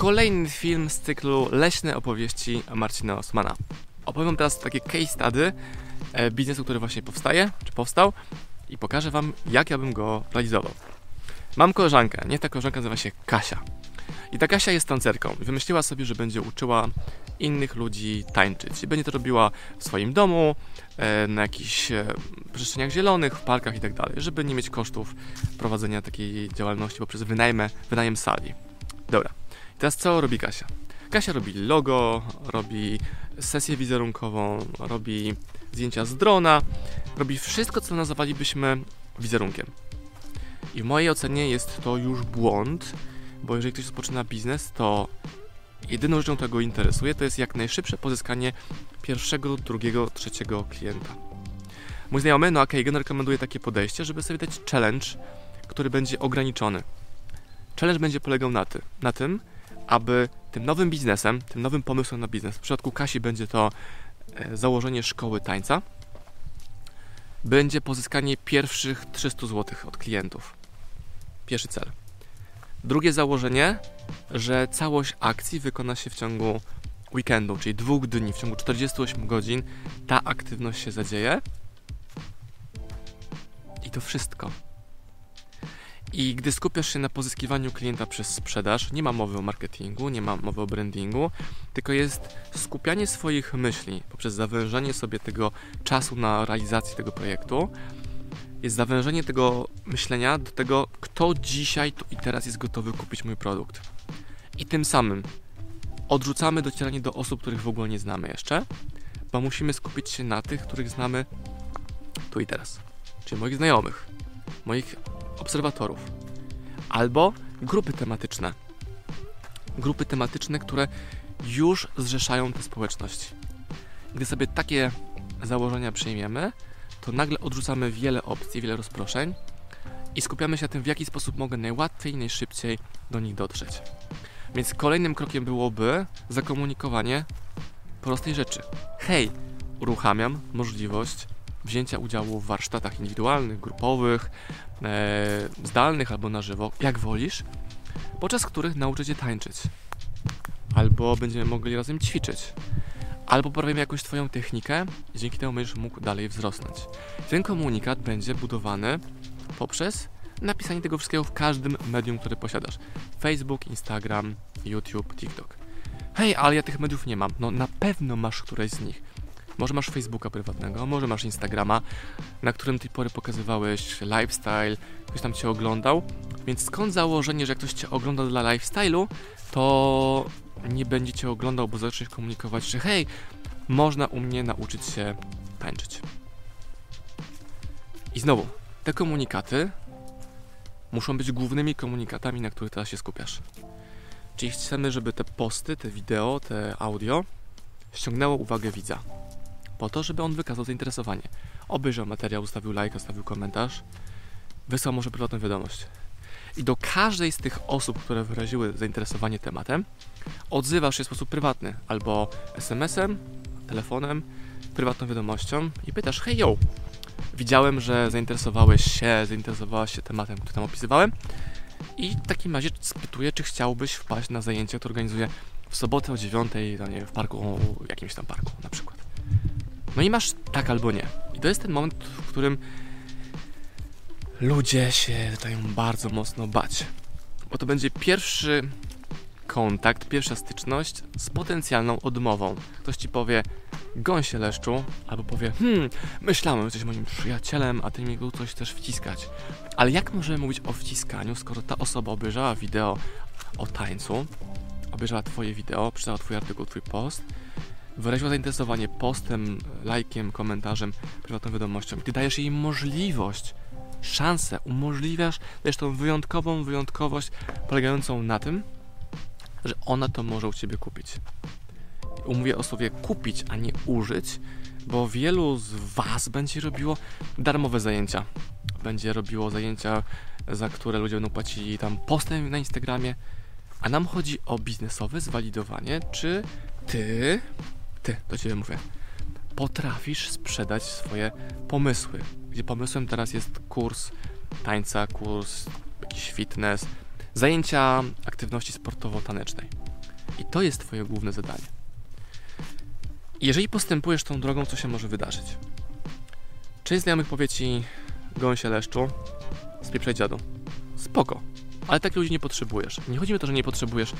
kolejny film z cyklu Leśne opowieści Marcina Osmana. Opowiem teraz takie case study e, biznesu, który właśnie powstaje, czy powstał i pokażę Wam, jak ja bym go realizował. Mam koleżankę, nie ta koleżanka nazywa się Kasia. I ta Kasia jest tancerką. Wymyśliła sobie, że będzie uczyła innych ludzi tańczyć. I będzie to robiła w swoim domu, e, na jakichś e, przestrzeniach zielonych, w parkach i tak dalej, żeby nie mieć kosztów prowadzenia takiej działalności poprzez wynajmę, wynajem sali. Dobra. Teraz co robi Kasia? Kasia robi logo, robi sesję wizerunkową, robi zdjęcia z drona, robi wszystko, co nazwalibyśmy wizerunkiem. I w mojej ocenie jest to już błąd, bo jeżeli ktoś rozpoczyna biznes, to jedyną rzeczą, która go interesuje, to jest jak najszybsze pozyskanie pierwszego, drugiego, trzeciego klienta. Mój znajomy, no Keigen rekomenduje takie podejście, żeby sobie dać challenge, który będzie ograniczony. Challenge będzie polegał na, ty, na tym, aby tym nowym biznesem, tym nowym pomysłem na biznes, w przypadku Kasi będzie to e, założenie szkoły tańca, będzie pozyskanie pierwszych 300 zł od klientów. Pierwszy cel. Drugie założenie, że całość akcji wykona się w ciągu weekendu, czyli dwóch dni, w ciągu 48 godzin ta aktywność się zadzieje. I to wszystko. I gdy skupiasz się na pozyskiwaniu klienta przez sprzedaż, nie ma mowy o marketingu, nie ma mowy o brandingu, tylko jest skupianie swoich myśli poprzez zawężanie sobie tego czasu na realizację tego projektu, jest zawężenie tego myślenia do tego, kto dzisiaj tu i teraz jest gotowy kupić mój produkt. I tym samym odrzucamy docieranie do osób, których w ogóle nie znamy jeszcze, bo musimy skupić się na tych, których znamy tu i teraz. Czyli moich znajomych, moich obserwatorów, albo grupy tematyczne. Grupy tematyczne, które już zrzeszają te społeczności. Gdy sobie takie założenia przyjmiemy, to nagle odrzucamy wiele opcji, wiele rozproszeń i skupiamy się na tym, w jaki sposób mogę najłatwiej, najszybciej do nich dotrzeć. Więc kolejnym krokiem byłoby zakomunikowanie prostej rzeczy. Hej, uruchamiam możliwość wzięcia udziału w warsztatach indywidualnych, grupowych, e, zdalnych albo na żywo, jak wolisz, podczas których nauczę Cię tańczyć. Albo będziemy mogli razem ćwiczyć. Albo poprawimy jakąś Twoją technikę i dzięki temu będziesz mógł dalej wzrosnąć. Ten komunikat będzie budowany poprzez napisanie tego wszystkiego w każdym medium, które posiadasz. Facebook, Instagram, YouTube, TikTok. Hej, ale ja tych mediów nie mam. No na pewno masz któreś z nich. Może masz Facebooka prywatnego, może masz Instagrama, na którym tej pory pokazywałeś lifestyle, ktoś tam cię oglądał. Więc skąd założenie, że jak ktoś cię ogląda dla lifestyle'u, to nie będzie cię oglądał, bo zaczniesz komunikować, że hej, można u mnie nauczyć się tańczyć. I znowu, te komunikaty muszą być głównymi komunikatami, na których teraz się skupiasz. Czyli chcemy, żeby te posty, te wideo, te audio ściągnęło uwagę widza po to, żeby on wykazał zainteresowanie. Obejrzał materiał, ustawił like, stawił komentarz, wysłał może prywatną wiadomość. I do każdej z tych osób, które wyraziły zainteresowanie tematem, odzywasz się w sposób prywatny, albo SMS-em, telefonem, prywatną wiadomością i pytasz, hej yo, widziałem, że zainteresowałeś się, zainteresowałaś się tematem, który tam opisywałem i w takim razie spytuję, czy chciałbyś wpaść na zajęcie, które organizuję w sobotę o 9, no nie, w parku, jakimś tam parku na przykład. No i masz tak albo nie. I to jest ten moment, w którym ludzie się zaczynają bardzo mocno bać. Bo to będzie pierwszy kontakt, pierwsza styczność z potencjalną odmową. Ktoś ci powie, gąsie leszczu, albo powie, hmm, myślałem, że jesteś moim przyjacielem, a ty mi tu coś chcesz wciskać. Ale jak możemy mówić o wciskaniu, skoro ta osoba obejrzała wideo o tańcu, obejrzała twoje wideo, przeczytała twój artykuł, twój post, wyraziła zainteresowanie postem, lajkiem, komentarzem, prywatną wiadomością ty dajesz jej możliwość, szansę, umożliwiasz, dajesz tą wyjątkową wyjątkowość polegającą na tym, że ona to może u ciebie kupić. Umówię o sobie kupić, a nie użyć, bo wielu z was będzie robiło darmowe zajęcia. Będzie robiło zajęcia, za które ludzie będą płacili tam postem na Instagramie, a nam chodzi o biznesowe zwalidowanie, czy ty ty, do ciebie mówię, potrafisz sprzedać swoje pomysły. Gdzie pomysłem teraz jest kurs tańca, kurs jakiś fitness, zajęcia aktywności sportowo-tanecznej. I to jest Twoje główne zadanie. Jeżeli postępujesz tą drogą, co się może wydarzyć? Część znajomych powie Ci, gąsie leszczu, spieprzaj dziadu. Spoko, ale takich ludzi nie potrzebujesz. Nie chodzi mi o to, że nie potrzebujesz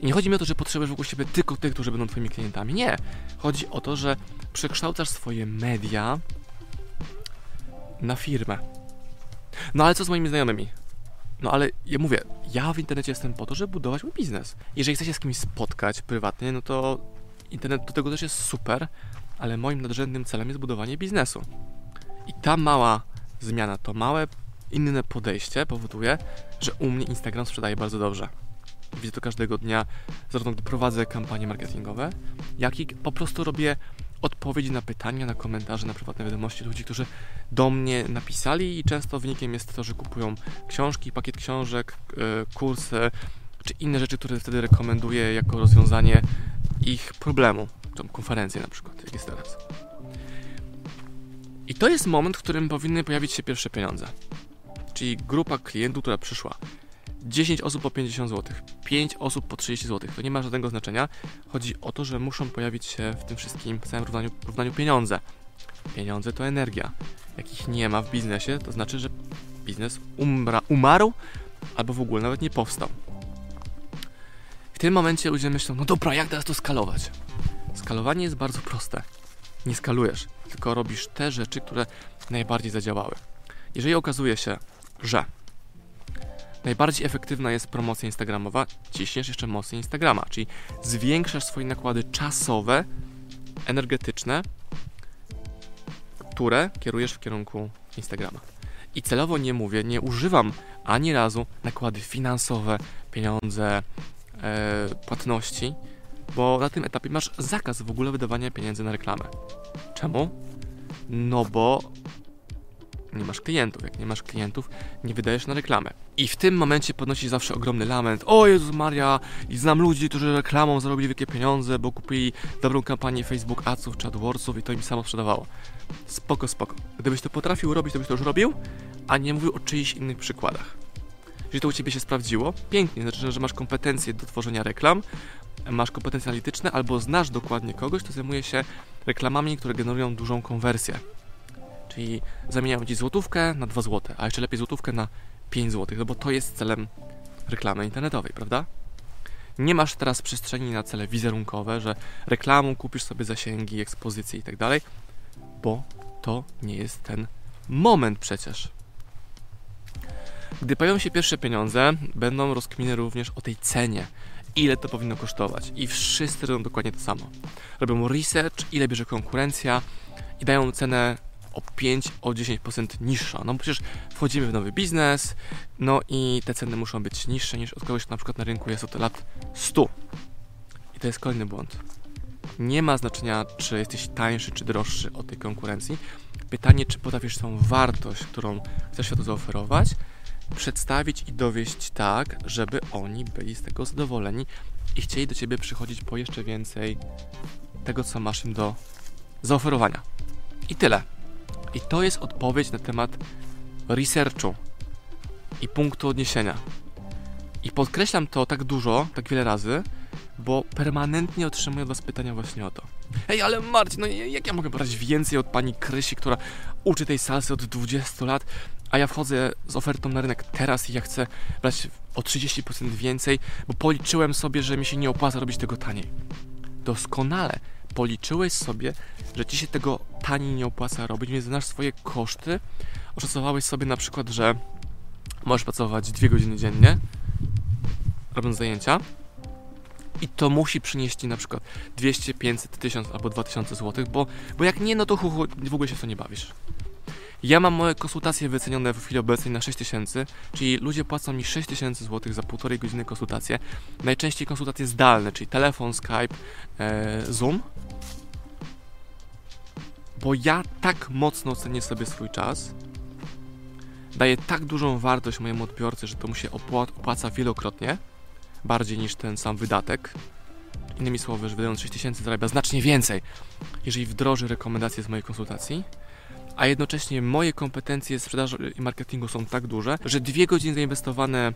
i nie chodzi mi o to, że potrzebujesz wokół siebie tylko tych, którzy będą Twoimi klientami. Nie. Chodzi o to, że przekształcasz swoje media na firmę. No ale co z moimi znajomymi? No ale ja mówię, ja w internecie jestem po to, żeby budować mój biznes. Jeżeli chcę się z kimś spotkać prywatnie, no to internet do tego też jest super, ale moim nadrzędnym celem jest budowanie biznesu. I ta mała zmiana, to małe inne podejście powoduje, że u mnie Instagram sprzedaje bardzo dobrze. Widzę to każdego dnia, zarówno gdy prowadzę kampanie marketingowe, jak i po prostu robię odpowiedzi na pytania, na komentarze, na prywatne wiadomości ludzi, którzy do mnie napisali i często wynikiem jest to, że kupują książki, pakiet książek, e, kursy czy inne rzeczy, które wtedy rekomenduję jako rozwiązanie ich problemu, czy konferencję na przykład, jak jest teraz. I to jest moment, w którym powinny pojawić się pierwsze pieniądze. Czyli grupa klientów, która przyszła 10 osób po 50 zł, 5 osób po 30 zł. To nie ma żadnego znaczenia. Chodzi o to, że muszą pojawić się w tym wszystkim w całym równaniu, równaniu pieniądze. Pieniądze to energia. Jak ich nie ma w biznesie, to znaczy, że biznes umra, umarł albo w ogóle nawet nie powstał. W tym momencie ludzie myślą, no dobra, jak teraz to skalować? Skalowanie jest bardzo proste. Nie skalujesz, tylko robisz te rzeczy, które najbardziej zadziałały. Jeżeli okazuje się, że najbardziej efektywna jest promocja instagramowa, ciśniesz jeszcze mocniej Instagrama, czyli zwiększasz swoje nakłady czasowe, energetyczne, które kierujesz w kierunku Instagrama. I celowo nie mówię, nie używam ani razu nakłady finansowe, pieniądze, e, płatności, bo na tym etapie masz zakaz w ogóle wydawania pieniędzy na reklamę. Czemu? No bo nie masz klientów. Jak nie masz klientów, nie wydajesz na reklamę. I w tym momencie podnosi zawsze ogromny lament. O Jezus Maria, i znam ludzi, którzy reklamą zarobili wielkie pieniądze, bo kupili dobrą kampanię Facebook Adsów czy AdWordsów i to im samo sprzedawało. Spoko, spoko. Gdybyś to potrafił robić, to byś to już robił, a nie mówił o czyichś innych przykładach. Jeżeli to u Ciebie się sprawdziło, pięknie, znaczy, że masz kompetencje do tworzenia reklam, masz kompetencje analityczne albo znasz dokładnie kogoś, kto zajmuje się reklamami, które generują dużą konwersję. Czyli zamieniają ci złotówkę na 2 złote, a jeszcze lepiej złotówkę na 5 złotych, no bo to jest celem reklamy internetowej, prawda? Nie masz teraz przestrzeni na cele wizerunkowe, że reklamą kupisz sobie zasięgi, ekspozycje i tak dalej, bo to nie jest ten moment przecież. Gdy pojawią się pierwsze pieniądze, będą rozkminy również o tej cenie, ile to powinno kosztować. I wszyscy robią dokładnie to samo. Robią research, ile bierze konkurencja i dają cenę o 5, o 10% niższa. No przecież wchodzimy w nowy biznes, no i te ceny muszą być niższe niż od kogoś, kto na przykład na rynku jest od lat 100. I to jest kolejny błąd. Nie ma znaczenia, czy jesteś tańszy, czy droższy od tej konkurencji. Pytanie, czy potrafisz tą wartość, którą chcesz światu zaoferować, przedstawić i dowieść tak, żeby oni byli z tego zadowoleni i chcieli do ciebie przychodzić po jeszcze więcej tego, co masz im do zaoferowania. I tyle. I to jest odpowiedź na temat researchu i punktu odniesienia. I podkreślam to tak dużo, tak wiele razy, bo permanentnie otrzymuję od Was pytania właśnie o to. Hej, ale Marcin, no jak ja mogę brać więcej od pani Krysi, która uczy tej salsy od 20 lat, a ja wchodzę z ofertą na rynek teraz i ja chcę brać o 30% więcej, bo policzyłem sobie, że mi się nie opłaca robić tego taniej. Doskonale policzyłeś sobie, że ci się tego taniej nie opłaca robić, więc znasz swoje koszty. Oszacowałeś sobie na przykład, że możesz pracować dwie godziny dziennie, robiąc zajęcia, i to musi przynieść ci na przykład 200, 500, 1000 albo 2000 zł, bo, bo jak nie, no to w ogóle się w to nie bawisz. Ja mam moje konsultacje wycenione w chwili obecnej na 6000, czyli ludzie płacą mi 6000 zł za półtorej godziny konsultacje. Najczęściej konsultacje zdalne, czyli telefon, Skype, e, Zoom. Bo ja tak mocno cenię sobie swój czas, daję tak dużą wartość mojemu odbiorcy, że to mu się opłaca wielokrotnie, bardziej niż ten sam wydatek. Innymi słowy, że wydając 6000 zarabia znacznie więcej, jeżeli wdroży rekomendacje z mojej konsultacji a jednocześnie moje kompetencje sprzedaży i marketingu są tak duże, że dwie godziny zainwestowane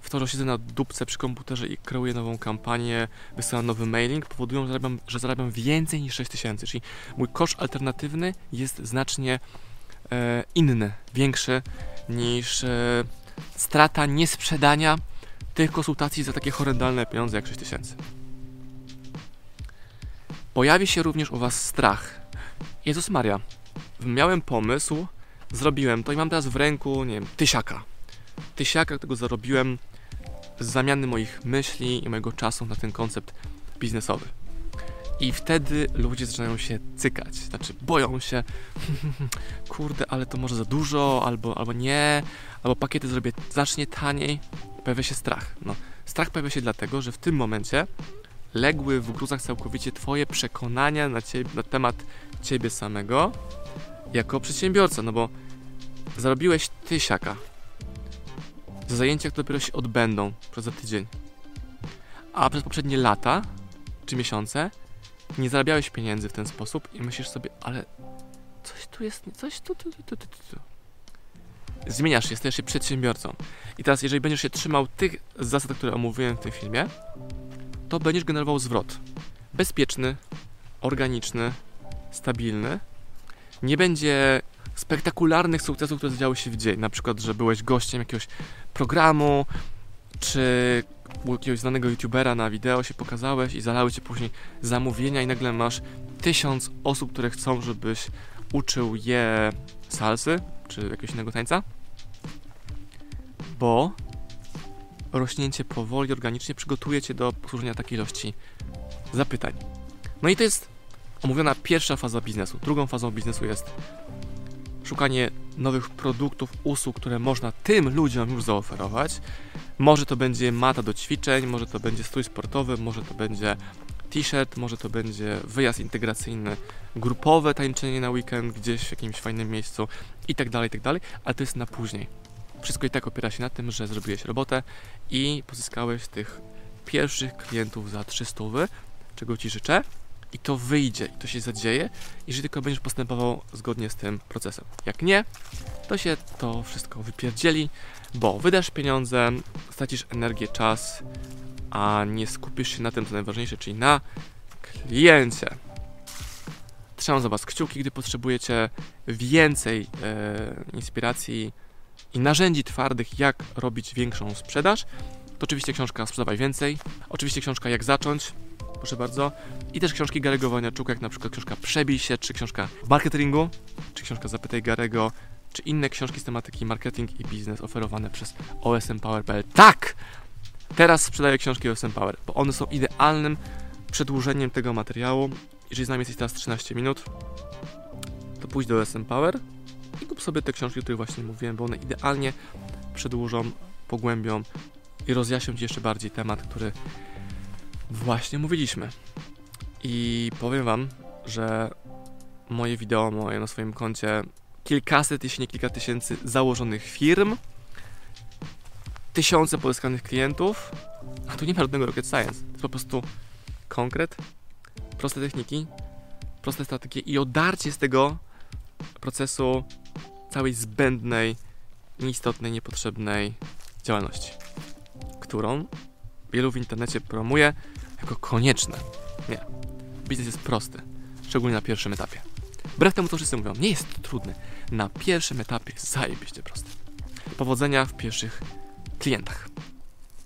w to, że siedzę na dupce przy komputerze i kreuję nową kampanię, wysyłam nowy mailing, powodują, że zarabiam, że zarabiam więcej niż 6 tysięcy. Czyli mój koszt alternatywny jest znacznie e, inny, większy niż e, strata niesprzedania tych konsultacji za takie horrendalne pieniądze jak 6 tysięcy. Pojawi się również u Was strach. Jezus Maria, miałem pomysł, zrobiłem to i mam teraz w ręku, nie wiem, tysiaka. Tysiaka, którego zarobiłem z zamiany moich myśli i mojego czasu na ten koncept biznesowy. I wtedy ludzie zaczynają się cykać, znaczy boją się, kurde, ale to może za dużo, albo, albo nie, albo pakiety zrobię znacznie taniej. Pojawia się strach. No, strach pojawia się dlatego, że w tym momencie legły w gruzach całkowicie Twoje przekonania na, ciebie, na temat Ciebie samego jako przedsiębiorca, no bo zarobiłeś tysiaka za zajęcia, które dopiero się odbędą przez tydzień. A przez poprzednie lata czy miesiące nie zarabiałeś pieniędzy w ten sposób i myślisz sobie, ale coś tu jest, coś tu, tu, tu, tu, tu, tu. Zmieniasz się, stajesz się przedsiębiorcą. I teraz, jeżeli będziesz się trzymał tych zasad, które omówiłem w tym filmie, to będziesz generował zwrot. Bezpieczny, organiczny, stabilny. Nie będzie spektakularnych sukcesów, które zadziały się w dzień. Na przykład, że byłeś gościem jakiegoś programu, czy u jakiegoś znanego youtubera na wideo się pokazałeś i zalały cię później zamówienia i nagle masz tysiąc osób, które chcą, żebyś uczył je salsy, czy jakiegoś innego tańca. Bo rośnięcie powoli, organicznie przygotuje cię do posłużenia takiej ilości zapytań. No i to jest omówiona pierwsza faza biznesu. Drugą fazą biznesu jest szukanie nowych produktów, usług, które można tym ludziom już zaoferować. Może to będzie mata do ćwiczeń, może to będzie strój sportowy, może to będzie t-shirt, może to będzie wyjazd integracyjny, grupowe tańczenie na weekend gdzieś w jakimś fajnym miejscu i tak dalej, i tak dalej, ale to jest na później. Wszystko i tak opiera się na tym, że zrobiłeś robotę i pozyskałeś tych pierwszych klientów za 300, czego Ci życzę i to wyjdzie, i to się zadzieje, jeżeli tylko będziesz postępował zgodnie z tym procesem. Jak nie, to się to wszystko wypierdzieli, bo wydasz pieniądze, stracisz energię, czas, a nie skupisz się na tym, co najważniejsze, czyli na kliencie. Trzymam za Was kciuki, gdy potrzebujecie więcej e, inspiracji i narzędzi twardych, jak robić większą sprzedaż. To oczywiście książka Sprzedawaj Więcej, oczywiście książka Jak Zacząć, proszę bardzo. I też książki Garego Wojnarczuka, jak na przykład książka Przebij się, czy książka marketingu, czy książka Zapytaj Garego, czy inne książki z tematyki marketing i biznes oferowane przez OSM Power.pl. Tak! Teraz sprzedaję książki OSM Power, bo one są idealnym przedłużeniem tego materiału. Jeżeli z nami jesteś teraz 13 minut, to pójdź do OSM Power sobie te książki, o których właśnie mówiłem, bo one idealnie przedłużą, pogłębią i rozjaśnią Ci jeszcze bardziej temat, który właśnie mówiliśmy. I powiem Wam, że moje wideo moje na swoim koncie kilkaset, jeśli nie kilka tysięcy założonych firm, tysiące pozyskanych klientów, a tu nie ma żadnego rocket science. To jest po prostu konkret, proste techniki, proste strategie i odarcie z tego procesu całej zbędnej, nieistotnej, niepotrzebnej działalności, którą wielu w internecie promuje jako konieczne. Nie. Biznes jest prosty, szczególnie na pierwszym etapie. Wbrew temu, co wszyscy mówią, nie jest trudny. Na pierwszym etapie zajebiście prosty. Powodzenia w pierwszych klientach.